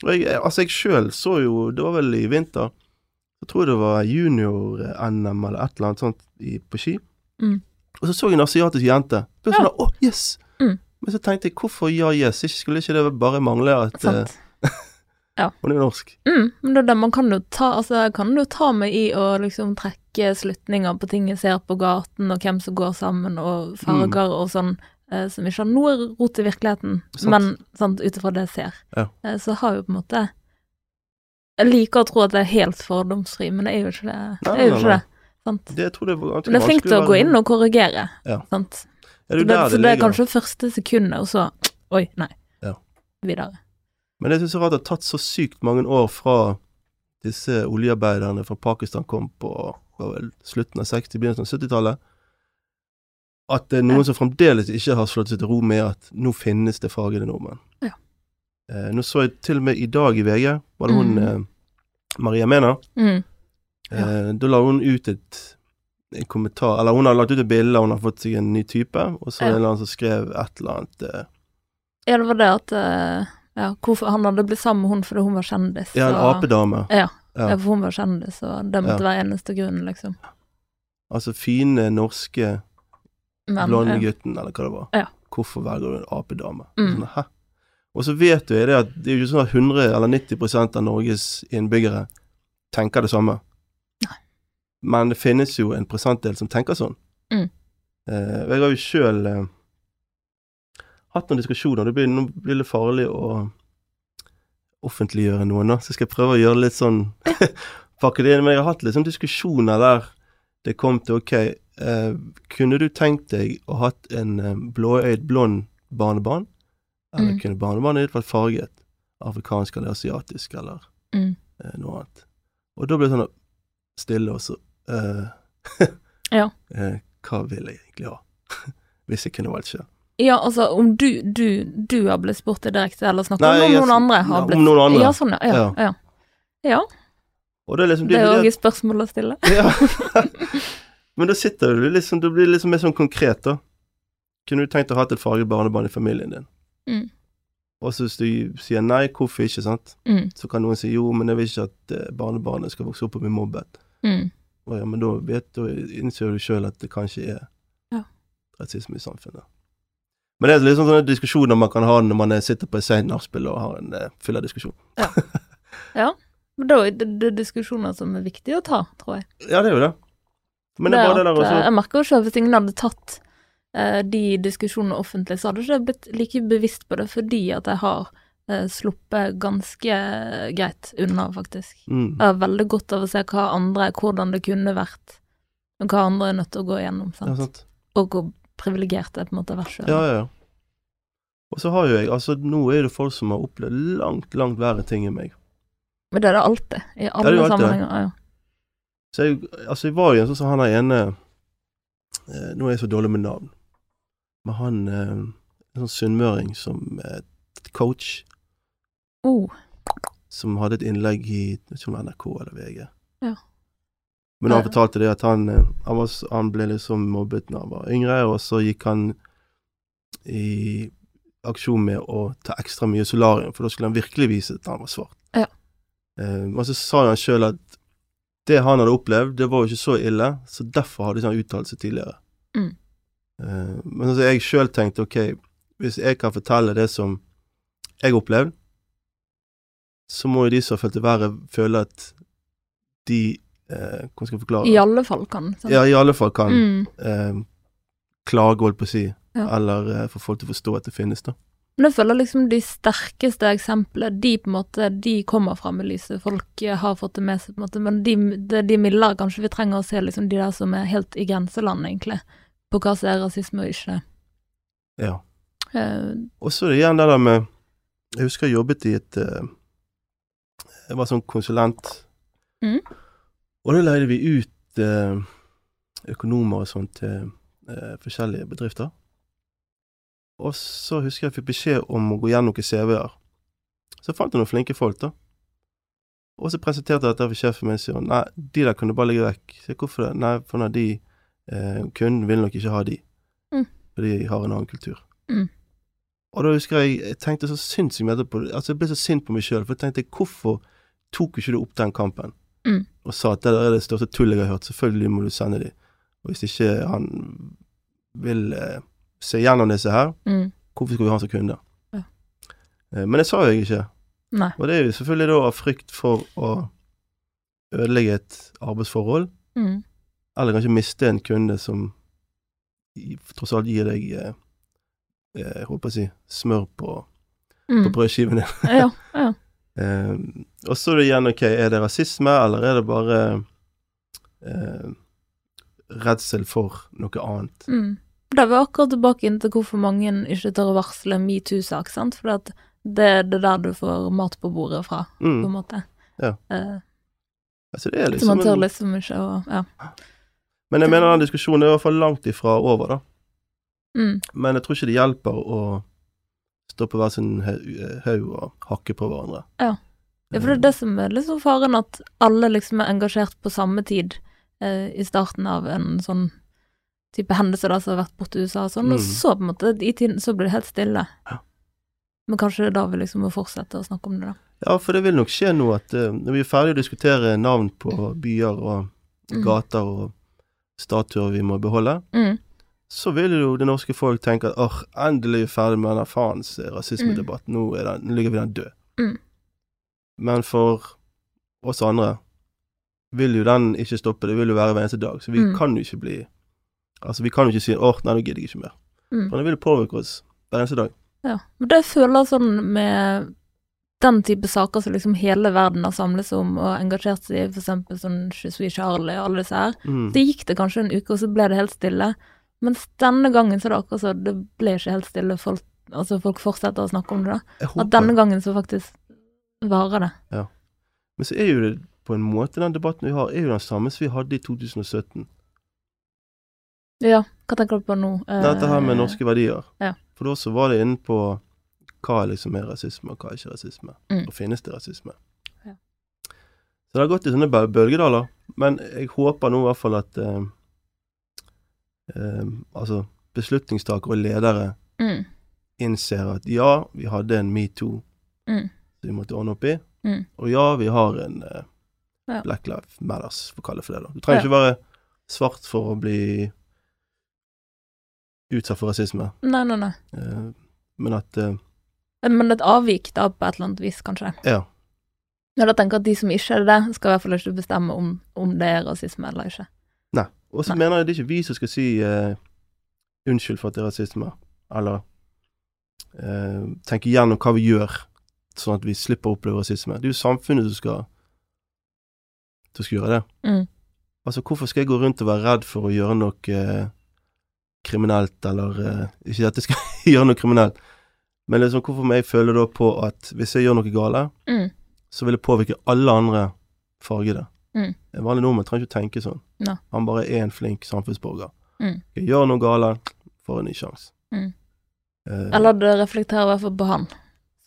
Og jeg, altså jeg sjøl så jo, det var vel i vinter, jeg tror det var junior-NM eller et eller annet sånt i, på ski. Mm. Og så så jeg en asiatisk jente. Var sånn, å, yes! Mm. Men så tenkte jeg, hvorfor ja, yes? Skulle ikke det bare mangle at eh, Sant. hun er norsk? Mm, men det er det man kan jo ta Altså, kan jo ta meg i å liksom trekke slutninger på ting jeg ser på gaten, og hvem som går sammen, og farger og sånn, eh, som ikke har noe rot i virkeligheten, Sant. men sant, ut ifra det jeg ser. Ja. Eh, så har jo på en måte Jeg liker å tro at det er helt fordomsfri, men det er jo ikke det. Det er jo ikke nei. det. Sant? Det det Men det er flink til å gå inn og korrigere. Ja. Sant? Ja, det Så det er kanskje første sekundet, og så Oi, nei. Ja. Videre. Men jeg syns det er rart det har tatt så sykt mange år fra disse oljearbeiderne fra Pakistan kom på slutten av 60-, begynnelsen av 70-tallet, at det er noen Ja. som fremdeles ikke har slått seg til ro med at nå finnes det fargede nordmenn. Ja. Eh, nå så jeg til og med i dag i VG, var det hun Mm. eh, Maria Mena, Mm. eh, da la hun ut et en kommentar, eller hun har lagt ut et bilde, hun har fått seg en ny type, og så Ja. en eller annen som skrev et eller annet eh, Ja, det var det at eh, Ja, hvorfor han hadde blitt sammen med hun fordi hun var kjendis. Ja, en apedame. Ja, Ja. ja, for hun var kjendis, og det måtte være eneste grunnen, liksom. Altså fine norske blondegutten, ja. eller hva det var. Ja. Hvorfor velger du en apedame? Mm. Sånn, hæ? Og så vet du det at det er jo ikke sånn at 100 eller 90% av Norges innbyggere tenker det samme. Nei. Men det finnes jo en prosentdel som tenker sånn. Mm. Eh, jeg har jo sjøl eh, hatt noen diskusjoner. Det blir, nå blir det farlig å offentliggjøre noen, da, så skal jeg prøve å gjøre litt sånn *laughs* Pakke det inn. Men jeg har hatt litt sånn diskusjoner der det kom til OK, eh, kunne du tenkt deg å hatt en eh, blåøyd, blond barnebarn? Eller Mm. kunne barnebarnet ditt vært farget? Afrikansk eller asiatisk eller Mm. eh, noe annet. Og da ble det sånn stille, og så eh, *laughs* Ja. eh, Hva vil jeg egentlig ha? *laughs* Hvis jeg kunne valgt sjøl. Ja, altså om du, du, du har blitt spurt direkte, eller snakker Nei, om jeg- noen andre ja, har om blitt noen andre. Ja, sånn, ja. Ja. Ja. ja. ja. Og det er liksom Det er òg et spørsmål å stille. *laughs* Ja. Men da sitter du liksom Det blir liksom mer sånn konkret, da. Kunne du tenkt å ha et farget barnebarn i familien din? Mm. Og så hvis du sier nei, hvorfor ikke, sant? Mm. Så kan noen si jo, men jeg vil ikke at eh, barnebarnet skal vokse opp og bli mobbet. Mm. Og ja, men da vet du, innser du sjøl at det kanskje er Ja. rasisme i samfunnet. Men det er liksom sånne diskusjoner man kan ha når man eh, sitter på et sent nachspiel og har en uh, fyllediskusjon. *laughs* Men da er det, det er diskusjoner som er viktige å ta, tror jeg. Ja, det er jo det. Men det er bare det der eh, også Jeg merker jo selv hvis ingen hadde tatt eh, de diskusjonene offentlig, så hadde jeg ikke blitt like bevisst på det, fordi at jeg har eh, sluppet ganske greit unna, faktisk. mm. Jeg har veldig godt av å se hva andre, hvordan det kunne vært, og hva andre er nødt til å gå igjennom, Ja, sant. sant. Og hvor privilegert jeg på en måte har vært sjøl. Ja, ja, ja. Og så har jo jeg Altså, nå er det folk som har opplevd langt, langt verre ting enn meg. Men det er det alltid, i alle alltid sammenhenger. Ja. Så jeg, altså, jeg var jo en sånn som han der ene eh, Nå er jeg så dårlig med navn, men han eh, En sånn sunnmøring som eh, coach, Oh, som hadde et innlegg i jeg vet ikke om NRK eller VG. Ja. Men han fortalte det at han, eh, han, var, han ble liksom mobbet da han var yngre, og så gikk han i aksjon med å ta ekstra mye solarium, for da skulle han virkelig vise at han var svart. Ja. Eh, og så sa han sjøl at det han hadde opplevd, det var jo ikke så ille, så derfor hadde han uttalt seg tidligere. Mm. Eh, men altså jeg sjøl tenkte ok, hvis jeg kan fortelle det som jeg opplevde, så må jo de som har følt det verre, føle at de eh, Hvordan skal jeg forklare? I alle fall kan. sant? Ja, i alle fall kan Mm. eh, klage, holdt på å si, Ja. eller eh, få folk til å forstå at det finnes, da. Men jeg føler liksom de sterkeste eksemplene, de på en måte, de kommer fram i lyset. Folk eh, har fått det med seg, på en måte, men de, er de mildere kanskje vi trenger å se liksom de der som er helt i grenseland, egentlig, på hva som er rasisme og ikke. Ja. Eh, Og så er det igjen det der med Jeg husker jeg jobbet i et eh, Jeg var sånn konsulent. Mhm. Og da leide vi ut eh, økonomer og sånt til eh, forskjellige bedrifter. Og så husker jeg jeg fikk beskjed om å gå gjennom noen CV-er. Så fant jeg noen flinke folk, da. Og så presenterte jeg dette for sjefen min, og sier nei, de der kunne bare ligge vekk. Så jeg, hvorfor det? Nei, for når de eh, kunden vil nok ikke ha de. Mm. For de har en annen kultur. Mm. Og da husker jeg jeg tenkte så sinnssykt mye etterpå. Altså, jeg ble så sint på meg sjøl, for jeg tenkte hvorfor tok ikke du opp den kampen? Mm. Og sa at det der er det største tullet jeg har hørt, selvfølgelig må du sende de. Og hvis ikke han vil eh, se gjennom disse her, mm, hvorfor skal vi ha han som kunde? Ja. Eh, men det sa jeg ikke. nei. Og det er jo selvfølgelig da av frykt for å ødelegge et arbeidsforhold, Mm, eller kanskje miste en kunde som tross alt gir deg eh, eh, jeg håper å si smør på, på mm. brødskiven din. Ja, ja. *laughs* Eh, og så er det igjen, ok, er det rasisme, eller er det bare eh, redsel for noe annet? Mm. Da er vi akkurat tilbake inn til hvorfor mange ikke tør å varsle metoo-sak, sant? For det, det er det der du får mat på bordet fra, på en Mm. måte. Ja. Eh, Altså, det er så liksom man tør liksom ikke å Ja. men jeg mener den diskusjonen er i hvert fall langt ifra over, da. Mm, Men jeg tror ikke det hjelper å stå på hver sin hau- haug og hakke på hverandre. Ja. Ja, for det er det som er liksom faren, at alle liksom er engasjert på samme tid eh, i starten av en sånn type hendelse da, som har vært borte i USA og sånn, og Mm. så på en måte, i tiden, så blir det helt stille. Ja. Men kanskje det er da vi liksom må fortsette å snakke om det, da. Ja, for det vil nok skje nå at uh, når vi er ferdig å diskutere navn på byer og Mm. gater og statuer vi må beholde, Mm. Så vil jo det norske folk tenke at åh, endelig er vi ferdig med denne faens rasismedebatt, nå, er den, nå ligger vi den død. Mm. Men for oss andre vil jo den ikke stoppe, det vil jo være hver eneste dag, så vi Mm. kan jo ikke bli Altså, vi kan jo ikke si åh, nei, nå gidder jeg ikke mer. Mm. For det vil påvirke oss hver eneste dag. Ja. Men det jeg føler sånn med den type saker som liksom hele verden har samles om og engasjert seg i, eksempel sånn Je suis Charlie og alle disse her, Mm. så gikk det kanskje en uke, og så ble det helt stille. Mens denne gangen så det akkurat så det ble ikke helt stille. Folk, altså folk fortsetter å snakke om det, da. At denne gangen så faktisk varer det. Men så er jo det på en måte den debatten vi har, er jo den samme som vi hadde i 2017. Ja, hva tenker du på nå? Eh, Dette her med norske verdier. ja. For da så var det inne på hva liksom er rasisme, og hva er ikke rasisme. Mm. Og finnes det rasisme? Ja. Så det har gått i sånne bølgedaler. Men jeg håper nå i hvert fall at eh, eh, altså beslutningstakere og ledere Mm, innser at ja, vi hadde en metoo mm, som vi måtte ordne opp i. mm. Og ja, vi har en Ja. Black Lives Matters, for å kalle det for det. da. Du trenger ikke være svart for å bli utsatt for rasisme, Nei, nei, nei. eh, men at eh, Men et avvik, da, på et eller annet vis, kanskje. Ja. Ja, da tenker jeg at de som ikke er det, skal i hvert fall ikke bestemme om, om det er rasisme eller ikke. Nei. Og så mener jeg det er ikke vi som skal si uh, unnskyld for at det er rasisme, eller uh, tenke gjennom hva vi gjør, sånn at vi slipper å oppleve rasisme. Det er jo samfunnet som skal, som skal gjøre det. Mm. Altså, hvorfor skal jeg gå rundt og være redd for å gjøre noe uh, kriminelt, eller Ikke at jeg skal *laughs* gjøre noe kriminelt, men liksom, hvorfor må jeg føle da på at hvis jeg gjør noe gale, Mm. så vil det påvirke alle andre fargede. Mm. En vanlig nordmann trenger ikke å tenke sånn. No. Han bare er en flink samfunnsborger. Mm. Gjør noe galt, får en ny sjanse. Mm. Eh, Eller det reflekterer i hvert fall på han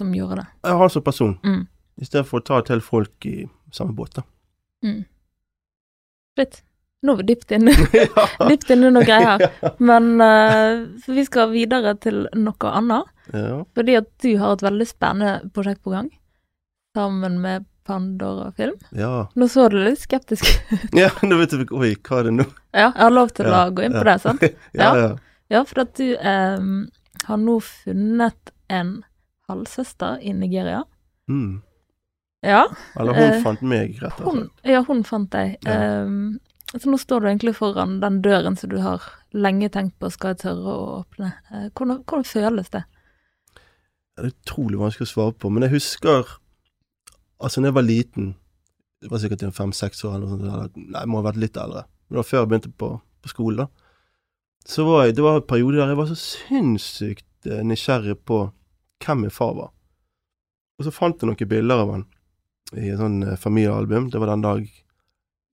som gjorde det. han som person, Mm. i stedet for å ta til folk i samme båt. da. Mm. Litt. Nå er vi dypt inne, *laughs* *laughs* ja. dypt inne noe greier. *laughs* Men uh, vi skal videre til noe annet. ja. Fordi at du har et veldig spennende prosjekt på gang. Sammen med Pandora Film. ja. Nå så du litt skeptisk ut. *laughs* Ja, nå vet du Oi, hva er det nå? Ja, jeg har lov til Ja, å gå inn på det, sant? *laughs* ja, ja. Ja, for at du eh, har nå funnet en halvsøster i Nigeria. Mm. Ja, Eller hun Eh, fant meg, rett og slett. ja, hun fant deg. Ehm, så nå står du egentlig foran den døren som du har lenge tenkt på skal jeg tørre å åpne. Eh, hvordan, hvordan føles det? Det er utrolig vanskelig å svare på, men jeg husker Altså, da jeg var liten, det var sikkert fem-seks år eller noe sånt, nei, jeg må ha vært litt eldre, men det var før jeg begynte på, på skolen, da, så var jeg, det var en periode der jeg var så sinnssykt eh, nysgjerrig på hvem min far var. Og så fant jeg noen bilder av han i et sånn eh, familiealbum. Det var den dag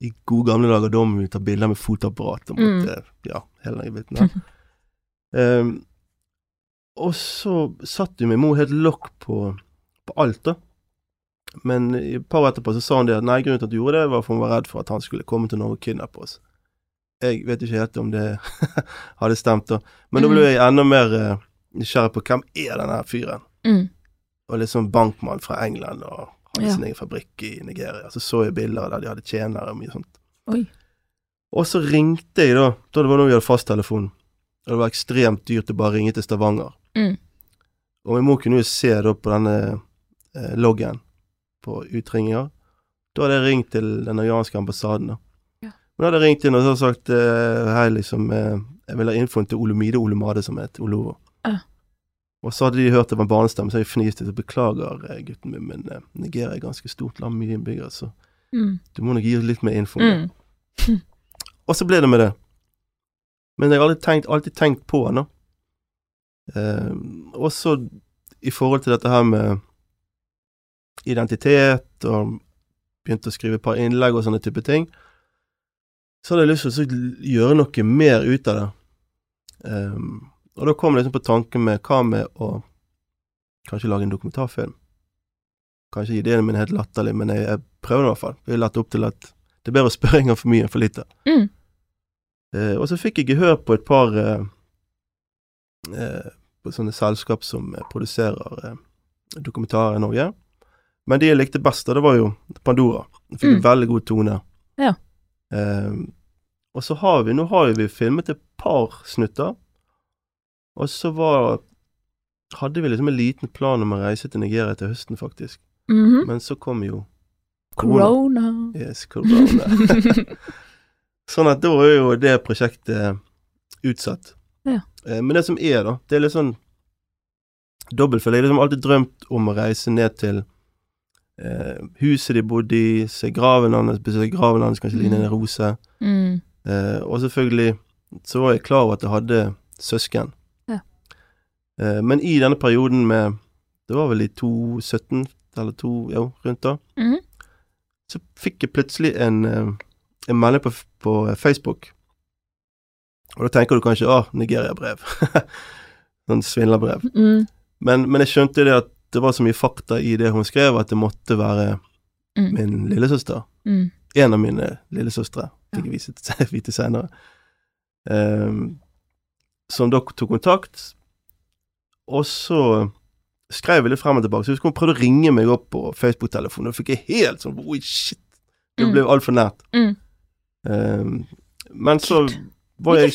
i gode gamle dager da må vi ta bilder med fotoapparat. Og Mm. måtte, ja, hele den biten der. *laughs* Ehm, og så satt jo min mor helt lokk på, på alt, da. Men et par år etterpå så sa hun det at nei, grunnen til at hun gjorde det, var for hun var redd for at han skulle komme til Norge og kidnappe oss. Jeg vet ikke helt om det *laughs* hadde stemt, da. Men da ble Mm. jeg enda mer eh, nysgjerrig på hvem er denne fyren? Mm. Og liksom bankmann fra England og hadde Ja. sin egen fabrikk i Nigeria. Så så jeg bilder der de hadde tjenere og mye sånt. Oi. Og så ringte jeg, da. Da det var da vi hadde fasttelefon. Og det var ekstremt dyrt å bare ringe til Stavanger. Mm. Og min mor kunne jo se da på denne eh, loggen på utringninger. Da hadde jeg ringt til den nigerianske ambassaden. da. Ja. Men da hadde ringt inn og så sagt eh, hei, liksom, eh, jeg vil ha infoen til Olomide Olomade, som het Olovo. Uh. Og så hadde de hørt det var en barnestemme, så jeg fniste. Så beklager, eh, gutten min, men Nigeria er ganske stort land, mye innbyggere, så Mm. du må nok gi oss litt mer info. Mm. *laughs* Og så ble det med det. Men jeg har alltid tenkt, alltid tenkt på han, da. Eh, også i forhold til dette her med identitet, og begynte å skrive et par innlegg og sånne type ting, så hadde jeg lyst til å gjøre noe mer ut av det. Um, og da kom jeg liksom på tanken med hva med å kanskje lage en dokumentarfilm. Kanskje ideen min er helt latterlig, men jeg, jeg prøver det i hvert fall. Jeg lette opp til at det er bedre å spørre en gang for mye enn for lite. Mm. Uh, og så fikk jeg gehør på et par uh, uh, på sånne selskap som produserer dokumentarer i Norge. Men de jeg likte best, det var jo Pandora. De fikk Mm. veldig god tone. Ja. Eh, og så har vi, nå har vi filmet et par snutter. Og så var Hadde vi liksom en liten plan om å reise til Nigeria til høsten, faktisk. Mhm. Men så kom jo Corona. Yes, corona. *laughs* sånn at da er jo det prosjektet utsatt. Ja. Eh, Men det som er, da, det er litt sånn dobbeltfølge. Jeg har liksom alltid drømt om å reise ned til eh, huset de bodde i, se graven hans, besøke graven hans, kanskje ligne en rose. Mm. Eh, og selvfølgelig så var jeg klar over at jeg hadde søsken. Ja. Eh, men i denne perioden med Det var vel i 2017, eller to, jo, rundt da. Mm. Så fikk jeg plutselig en, eh, en melding på, på Facebook. Og da tenker du kanskje 'Å, Nigeria-brev. *laughs* sånn svindlerbrev. Mm. Men, men jeg skjønte det at det var så mye fakta i det hun skrev, at det måtte være Mm. min lillesøster. Mm. En av mine lillesøstre, fikk jeg vise, *laughs* vite senere. Um, som da tok kontakt, og så skrev jeg litt frem og tilbake. Så jeg husker hun prøvde å ringe meg opp på Facebook-telefonen, og fikk jeg helt sånn Oi, shit! Det Mm. ble altfor nært. Mm. Um, men så var jeg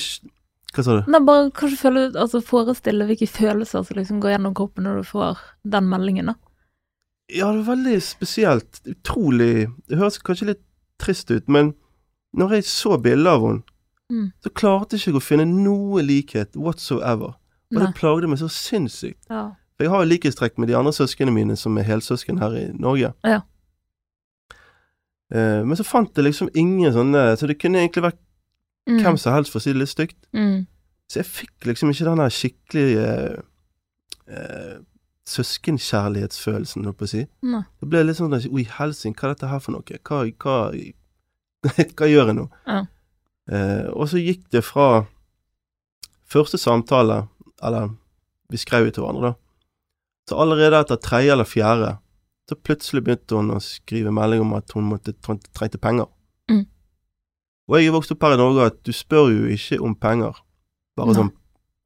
Hva sa du? Nei, bare kanskje føle, altså forestille hvilke følelser som liksom går gjennom kroppen når du får den meldingen, da. Ja, det var veldig spesielt. Utrolig Det høres kanskje litt trist ut, men når jeg så bildet av henne, Mm. så klarte jeg ikke å finne noe likhet whatsoever. Og Nei. det plagde meg så sinnssykt. Ja. For jeg har jo likhetstrekk med de andre søsknene mine som er helsøsken her i Norge. Ja. Eh, men så fant jeg liksom ingen sånne Så det kunne egentlig vært Mm. hvem som helst, for å si det litt stygt. Mm. Så jeg fikk liksom ikke den der skikkelige eh, søskenkjærlighetsfølelsen, holdt på å si. Nei. Det ble litt sånn Oi, helsing, hva er dette her for noe? Hva, hva, *laughs* hva gjør jeg nå? Ja. Eh, og så gikk det fra første samtale, eller vi skrev jo til hverandre, da. Så allerede etter tredje eller fjerde, så plutselig begynte hun å skrive melding om at hun måtte, treng- trengte penger. Og jeg er vokst opp her i Norge at du spør jo ikke om penger, bare Nei. sånn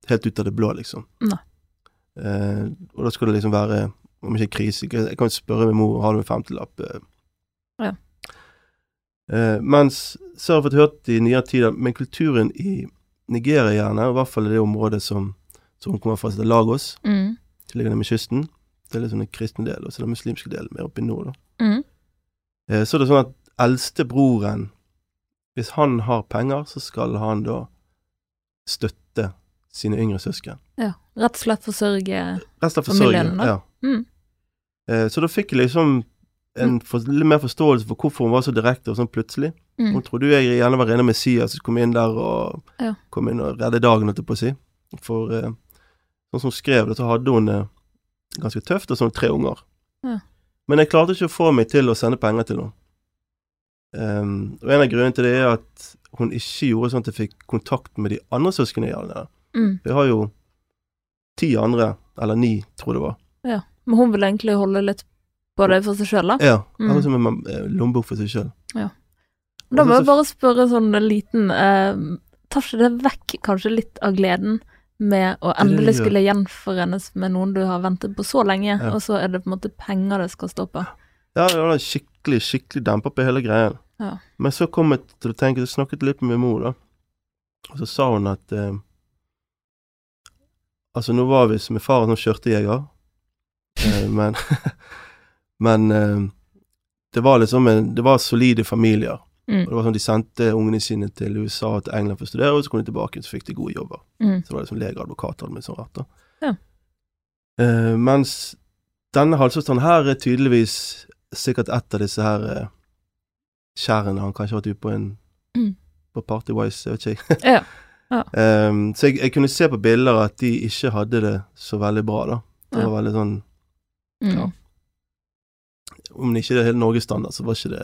helt ut av det blå, liksom. Nei. Eh, og da skal det liksom være, om ikke krise, jeg kan spørre min mor, har du en femtilapp? Eh, Ja. Eh, mens så har jeg fått hørt i nyere tid at men kulturen i Nigeria gjerne, i hvert fall i det området som, som kommer fra, heter Lagos, Mm. nede med kysten, det er liksom den kristne delen, og så den muslimske delen mer oppe i nord, da. Mm. Eh, så er det sånn at eldstebroren, hvis han har penger, så skal han da støtte sine yngre søsken. Ja. Rett og slett forsørge. Familien, da? Ja. mm. Eh, så da fikk jeg liksom en for, litt mer forståelse for hvorfor hun var så direkte og sånn plutselig. Mm. Hun trodde jo jeg gjerne var rene Messias som kom inn der og Ja. kom inn og redde dagen, holdt jeg på å si. For eh, sånn som hun skrev det, så hadde hun det ganske tøft, og sånn tre unger. Ja. Men jeg klarte ikke å få meg til å sende penger til henne. Ehm, og en av grunnene til det er at hun ikke gjorde sånn at jeg fikk kontakt med de andre hadde. Mm. Jeg har jo ti andre, eller ni, tror jeg det var. Ja. Men hun vil egentlig holde litt på det for seg sjøl, da. Ja, Mm. akkurat som en eh, lommebok for seg sjøl. Da må jeg bare spørre sånn en liten eh, Tar ikke det vekk kanskje litt av gleden med å endelig skulle gjenforenes med noen du har ventet på så lenge, Ja. og så er det på en måte penger det skal stå på? Ja, det var skikkelig, skikkelig dempa på hele greien. Ja. Men så kom jeg til å tenke, så snakket litt med min mor, da. Og så sa hun at eh, Altså, nå var vi som en far som kjørtejeger, eh, *laughs* men Men eh, det var liksom en Det var solide familier. Mm. Og det var sånn De sendte ungene sine til USA og til England for å studere, og så kom de tilbake, så fikk de gode jobber. Mm. Så det var liksom lege, advokat, og sånn rart, da. Ja. Eh, mens denne halvsøsteren her er tydeligvis sikkert et av disse her eh, skjærene han kanskje har vært ute på en Mm. på Partywise, jeg vet ikke jeg. Ja. *laughs* Ja. Um, så jeg, jeg kunne se på bilder at de ikke hadde det så veldig bra, da. Det Ja. var veldig sånn Mm. Ja. Om det ikke er helt norgesstandard, så var ikke det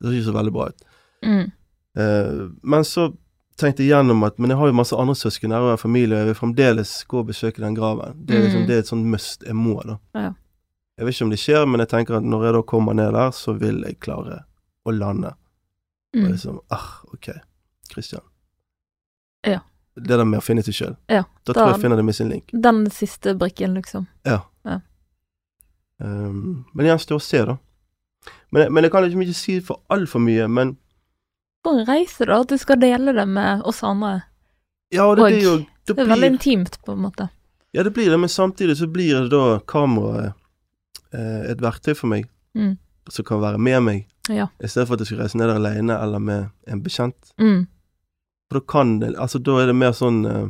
Det så ikke så veldig bra ut. Mm. Uh, men så tenkte jeg gjennom at Men jeg har jo masse andre søsken og familie, og jeg vil fremdeles gå og besøke den graven. Det er, liksom, Mm. det er et sånt must. Jeg må, da. Ja. Jeg vet ikke om det skjer, men jeg tenker at når jeg da kommer ned der, så vil jeg klare å lande. Og Mm. liksom Ah, ok, Christian. Ja. Det der med å finne seg sjøl. Ja, Da, da- tror jeg jeg finner det med sin link. Den siste brikken, liksom. Ja. Ja. Um, men det gjenstår å se, da. Men, men jeg kan liksom ikke si for altfor mye, men For en reise, da, at du skal dele det med oss andre. Ja, og det Og blir jo det Det er veldig intimt, på en måte. Ja, det blir det, men samtidig så blir det da kameraet et verktøy for meg Mm. som kan være med meg, Ja. i stedet for at jeg skal reise ned alene eller med en bekjent. Mm. For da kan det Altså, da er det mer sånn eh,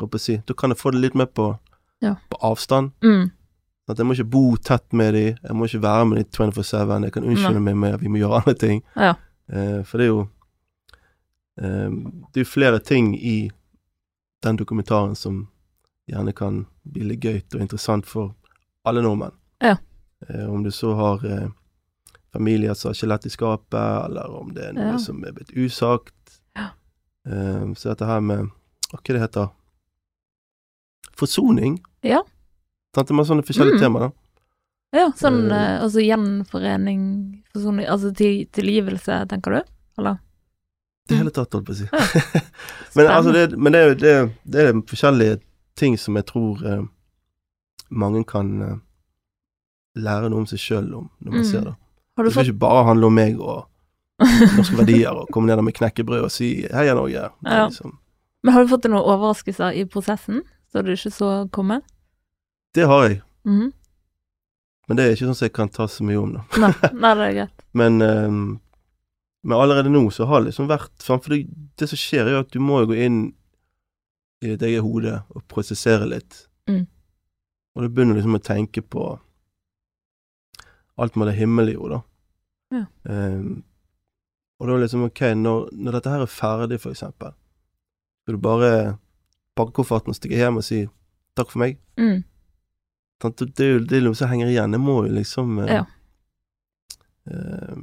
Hva skal jeg si Da kan jeg få det litt mer på, Ja. på avstand. Mm. At jeg må ikke bo tett med dem, jeg må ikke være med dem 24-7, jeg kan unnskylde meg med at vi må gjøre andre ting. Ja. Eh, for det er jo eh, Det er jo flere ting i den dokumentaren som gjerne kan bli litt gøyt og interessant for alle nordmenn. Ja. Eh, om du så har eh, familier som har skjelett i skapet, eller om det er noe Ja. som er blitt usagt. Ja. Eh, så dette her med Hva det heter? Forsoning. Ja. Sant? Det sånne forskjellige Mm. temaer, da. Ja, sånn eh, altså gjenforening, forsoning Altså til, tilgivelse, tenker du? Eller? Det Mm. hele tatt, holdt på å si. Ja. *laughs* men altså, det, men det, er jo- det, det er forskjellige ting som jeg tror eh, mange kan eh, lære noe om seg sjøl om, når man Mm. ser det. Har du Det skal fått ikke bare handle om meg og norske verdier, og komme ned der med knekkebrød og si 'heia Norge'. Ja. liksom, Men har du fått noen overraskelser i prosessen, så du ikke så komme? det har jeg, Mhm. men det er ikke sånn som jeg kan ta så mye om, da. Nei, *laughs* nei, det er greit. Men, um, men allerede nå så har det liksom vært For det, det som skjer, er jo at du må jo gå inn i ditt eget hode og prosessere litt. Mm. Og du begynner liksom å tenke på alt med det himmelige jo, da. Ja. Eh, og da liksom, ok, når, når dette her er ferdig, for eksempel, skal du bare pakke kofferten og stikke hjem og si takk for meg? Mm. Det det er jo det er noe som henger igjen. Jeg må jo liksom eh, Ja. eh,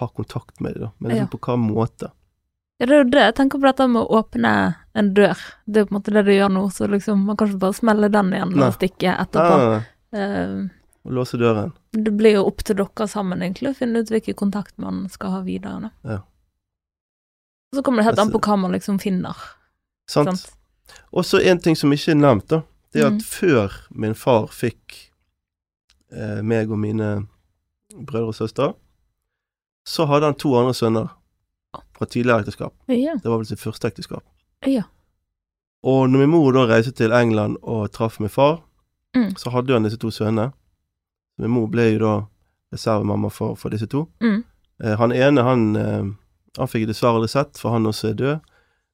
ha kontakt med dem, da. Men liksom Ja. på hva måte? Ja, det er jo det. Jeg tenker på dette med å åpne en dør. Det er på en måte det du gjør nå, så liksom man kan ikke bare smelle den igjen og stikke etterpå. nei, nei. Å låse døren. det blir jo opp til dere sammen egentlig å finne ut hvilken kontakt man skal ha videre. Da. Ja. Og så kommer det helt an Altså- på hva man liksom finner. Sant? Sant? Og så en ting som ikke er nevnt, da. Det er at Mm. før min far fikk eh, meg og mine brødre og søstre, så hadde han to andre sønner fra tidligere ekteskap. Ja. Det var vel sitt første ekteskap. ja. Og når min mor da reiste til England og traff min far, Mm. så hadde han disse to sønnene. Min mor ble jo da reservemamma for, for disse to. Mm. Eh, han ene, han, eh, han fikk jeg dessverre aldri sett, for han også er død.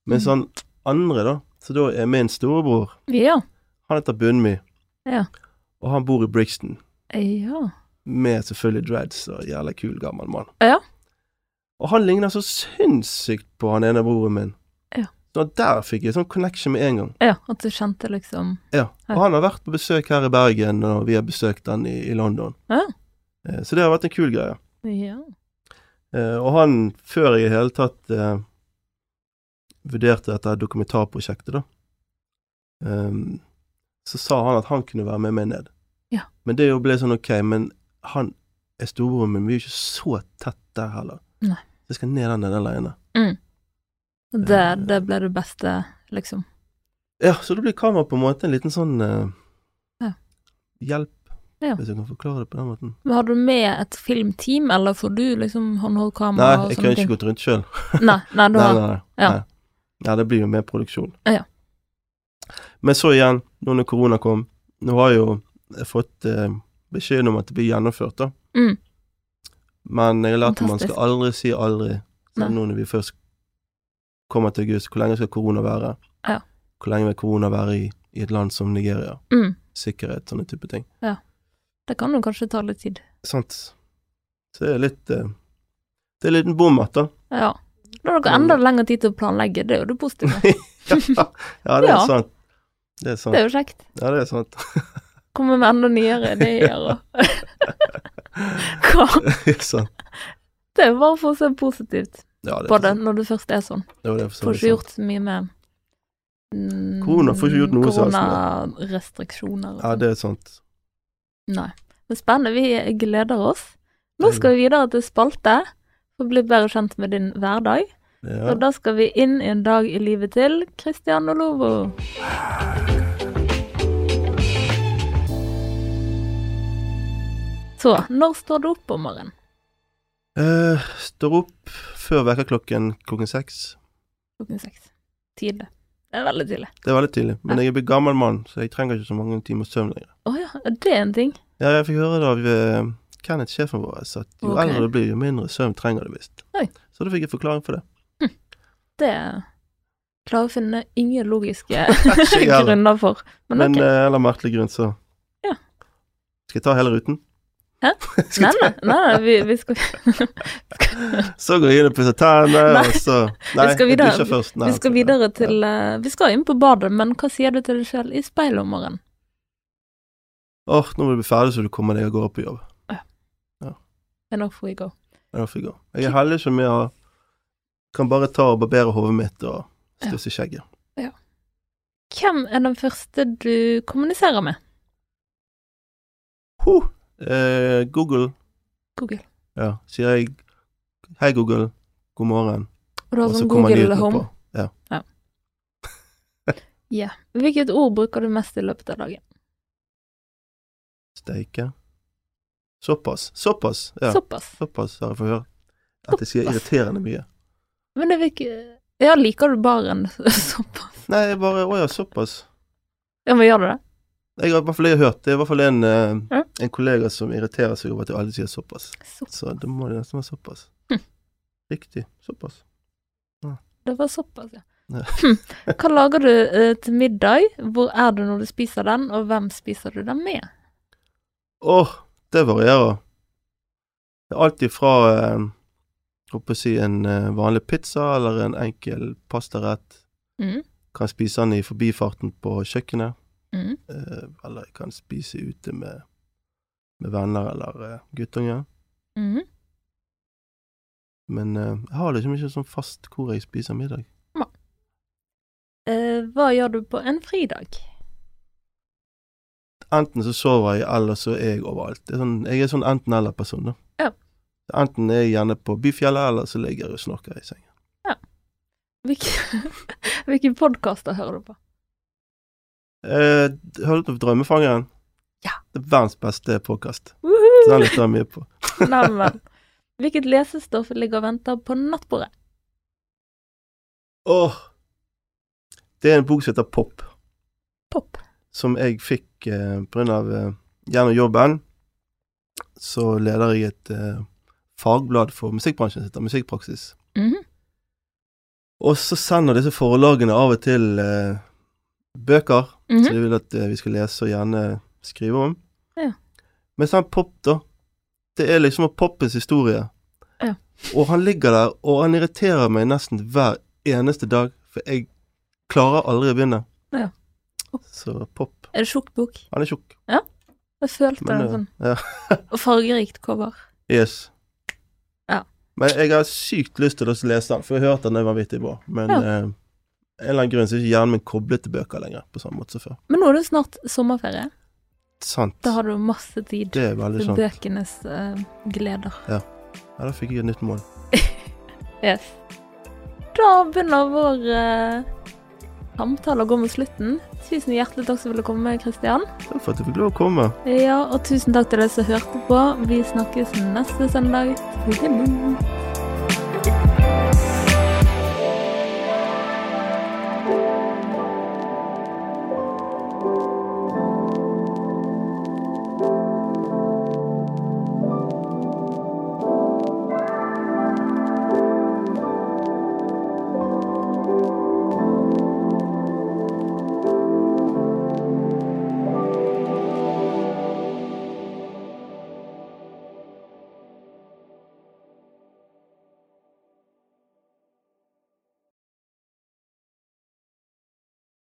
Mens Mm. han andre, da, så da er min storebror, Ja. han heter Bunmi, Ja. og han bor i Brixton. Ja. Med selvfølgelig dreads og jævla kul gammel mann. Ja. Og han ligner så sinnssykt på han ene broren min. Så der fikk jeg sånn connection med en gang. ja. At du kjente liksom Ja. Og han har vært på besøk her i Bergen, og vi har besøkt han i, i London. Ja. Eh, Så det har vært en kul greie. Ja. Eh, og han, før jeg i hele tatt eh, vurderte dette dokumentarprosjektet, da, ehm, så sa han at han kunne være med meg ned. Ja. Men det jo ble sånn ok, men han er storebroren min, vi er jo ikke så tett der heller. Nei. Jeg skal ned den alene. Og det, det ble det beste, liksom. Ja, så da blir kamera på en måte en liten sånn uh, Ja. hjelp, Ja. hvis jeg kan forklare det på den måten. Men har du med et filmteam, eller får du liksom håndholdt kamera Nei, jeg kunne ikke gått rundt sjøl. *laughs* Nei, nei, Nei, nei. Ja. nei. Det blir jo mer produksjon. Ja. Men så igjen, nå når korona kom, nå har jeg jo jeg fått eh, beskjeden om at det blir gjennomført, da. Mm. Men jeg har lært at man skal aldri si aldri. Så nå når vi først kommer til august, hvor lenge skal korona være? Ja. Hvor lenge vil korona være i, i et land som Nigeria? Mm. Sikkerhet, sånne type ting. Det kan jo kanskje ta litt tid. Sant. Så det er litt eh, Det er en liten bommert, da. Ja. Da har dere enda lengre tid til å planlegge, det er jo det positive. *laughs* ja, ja, det er Ja. sant. Det er sant. Det er jo kjekt. Ja, det er sant. *laughs* Kommer med enda nyere ideer og *laughs* Hva? Det er sant. Det er bare for å se positivt Ja, det på det når det først er sånn. Ja, det er Får ikke gjort så mye med mm, Korona får ikke gjort noe. Koronarestriksjoner Ja, sånn. det er sant. Nei. Men spennende. Vi gleder oss. Nå skal vi videre til spalte for å bli bedre kjent med din hverdag. Ja. Og da skal vi inn i en dag i livet til Christian Olovo. Så, når står du opp om morgenen? Eh, står opp før vekkerklokken klokken seks. Klokken seks. Tidlig. Det er veldig tidlig. Det er veldig tidlig. Men jeg er blitt gammel mann, så jeg trenger ikke så mange timer søvn lenger. Å ja, er det en ting? Ja, jeg fikk høre det av eh, Kenneth, sjefen vår, at jo okay. eldre du blir, jo mindre søvn trenger du visst. Så da fikk jeg forklaring for det. Det klarer å finne ingen logiske *laughs* *laughs* grunner for. Men, Men ok. eh, eller merkelig grunn, så Ja. Skal jeg ta hele ruten? Hæ? *laughs* Nei, nei, nei, vi, vi skal *laughs* Så går jeg inn og pusser tennene, og så Nei, skal videre. jeg først. Nei, Vi skal videre ja. til eh, Vi skal inn på badet, men hva sier du til deg selv i speilet om morgenen? Åh, nå må du bli ferdig så du kommer deg av gårde på jobb. Enough we go. Enough we go. jeg er heldig som jeg kan bare ta og barbere hodet mitt og stusse skjegget. Hvem er den første du kommuniserer med? Huh. Eh, Google, Google. ja, sier jeg Hei, Google. God morgen. Og sånn kommer Google Home? på. Ja. Hvilket ord bruker du mest i løpet av dagen? Steike. Såpass. Såpass, ja. Såpass. Såpass har jeg fått høre. At jeg sier irriterende mye. Men det virker Ja, liker du baren *laughs* såpass? Nei, jeg bare Å ja, såpass. Ja, men gjør du det? Jeg har i hvert fall jeg hørt. Det er i hvert fall en, mm. En kollega som irriterer seg over at jeg aldri sier såpass. Såpass. Så det må det nesten være såpass. Hm. Riktig. Såpass. Det var såpass, ja. Ja. *laughs* Hm. Hva lager du eh, til middag? Hvor er du når du spiser den, og hvem spiser du den med? Åh, det varierer. Det er alt ifra eh, håper å si en eh, vanlig pizza eller en enkel pastarett. Mm. Kan spise den i forbifarten på kjøkkenet. Mm. Eh, eller jeg kan spise ute med, med venner eller eh, guttunger. Mm. Men eh, jeg har liksom ikke sånn fast hvor jeg spiser middag. Eh, hva gjør du på en fridag? Enten så sover jeg, eller så er jeg overalt. Det er sånn, jeg er sånn enten-eller-person, da. Ja. Enten er jeg gjerne på byfjellet, eller så ligger jeg og snorker i sengen. Hvilke, *laughs* hvilke podkaster hører du på? Eh, hørte du på Drømmefangeren? Ja. Det er verdens beste podkast. Så Woohoo! den lytter jeg mye på. *laughs* Neimen. Hvilket lesestoff ligger og venter på nattbordet? Åh! Det er en bok som heter Pop, Pop. som jeg fikk eh, på grunn av eh, Gjennom jobben så leder jeg et eh, fagblad for musikkbransjen som heter Musikkpraksis. Mhm. Og så sender disse forlagene av og til eh, bøker Mhm. som de vil at eh, vi skal lese og gjerne skrive om. Ja. Mens sånn Pop, da, det er liksom Poppes historie. Ja. Og han ligger der, og han irriterer meg nesten hver eneste dag, for jeg klarer aldri å begynne. Ja. Så Pop. Er det tjukk bok? Han er tjukk. Jeg følte Men, det eh, sånn. ja. Og fargerikt cover. Yes. Ja. Men jeg har sykt lyst til å lese den, for jeg har hørt den er vanvittig bra. Men Ja. eh, en eller annen grunn så er ikke hjernen min koblet til bøker lenger, på samme måte som før. Men nå er det snart sommerferie. Sant. Da har du masse tid Det er veldig til sant. bøkenes eh, gleder. Ja, da fikk jeg et nytt mål. *laughs* Yes. Da begynner vår eh, samtale å gå mot slutten. Tusen hjertelig takk som ville komme, Kristian. Takk for at jeg fikk lov å komme. Ja, og tusen takk til dere som hørte på. Vi snakkes neste søndag. Toodaloo.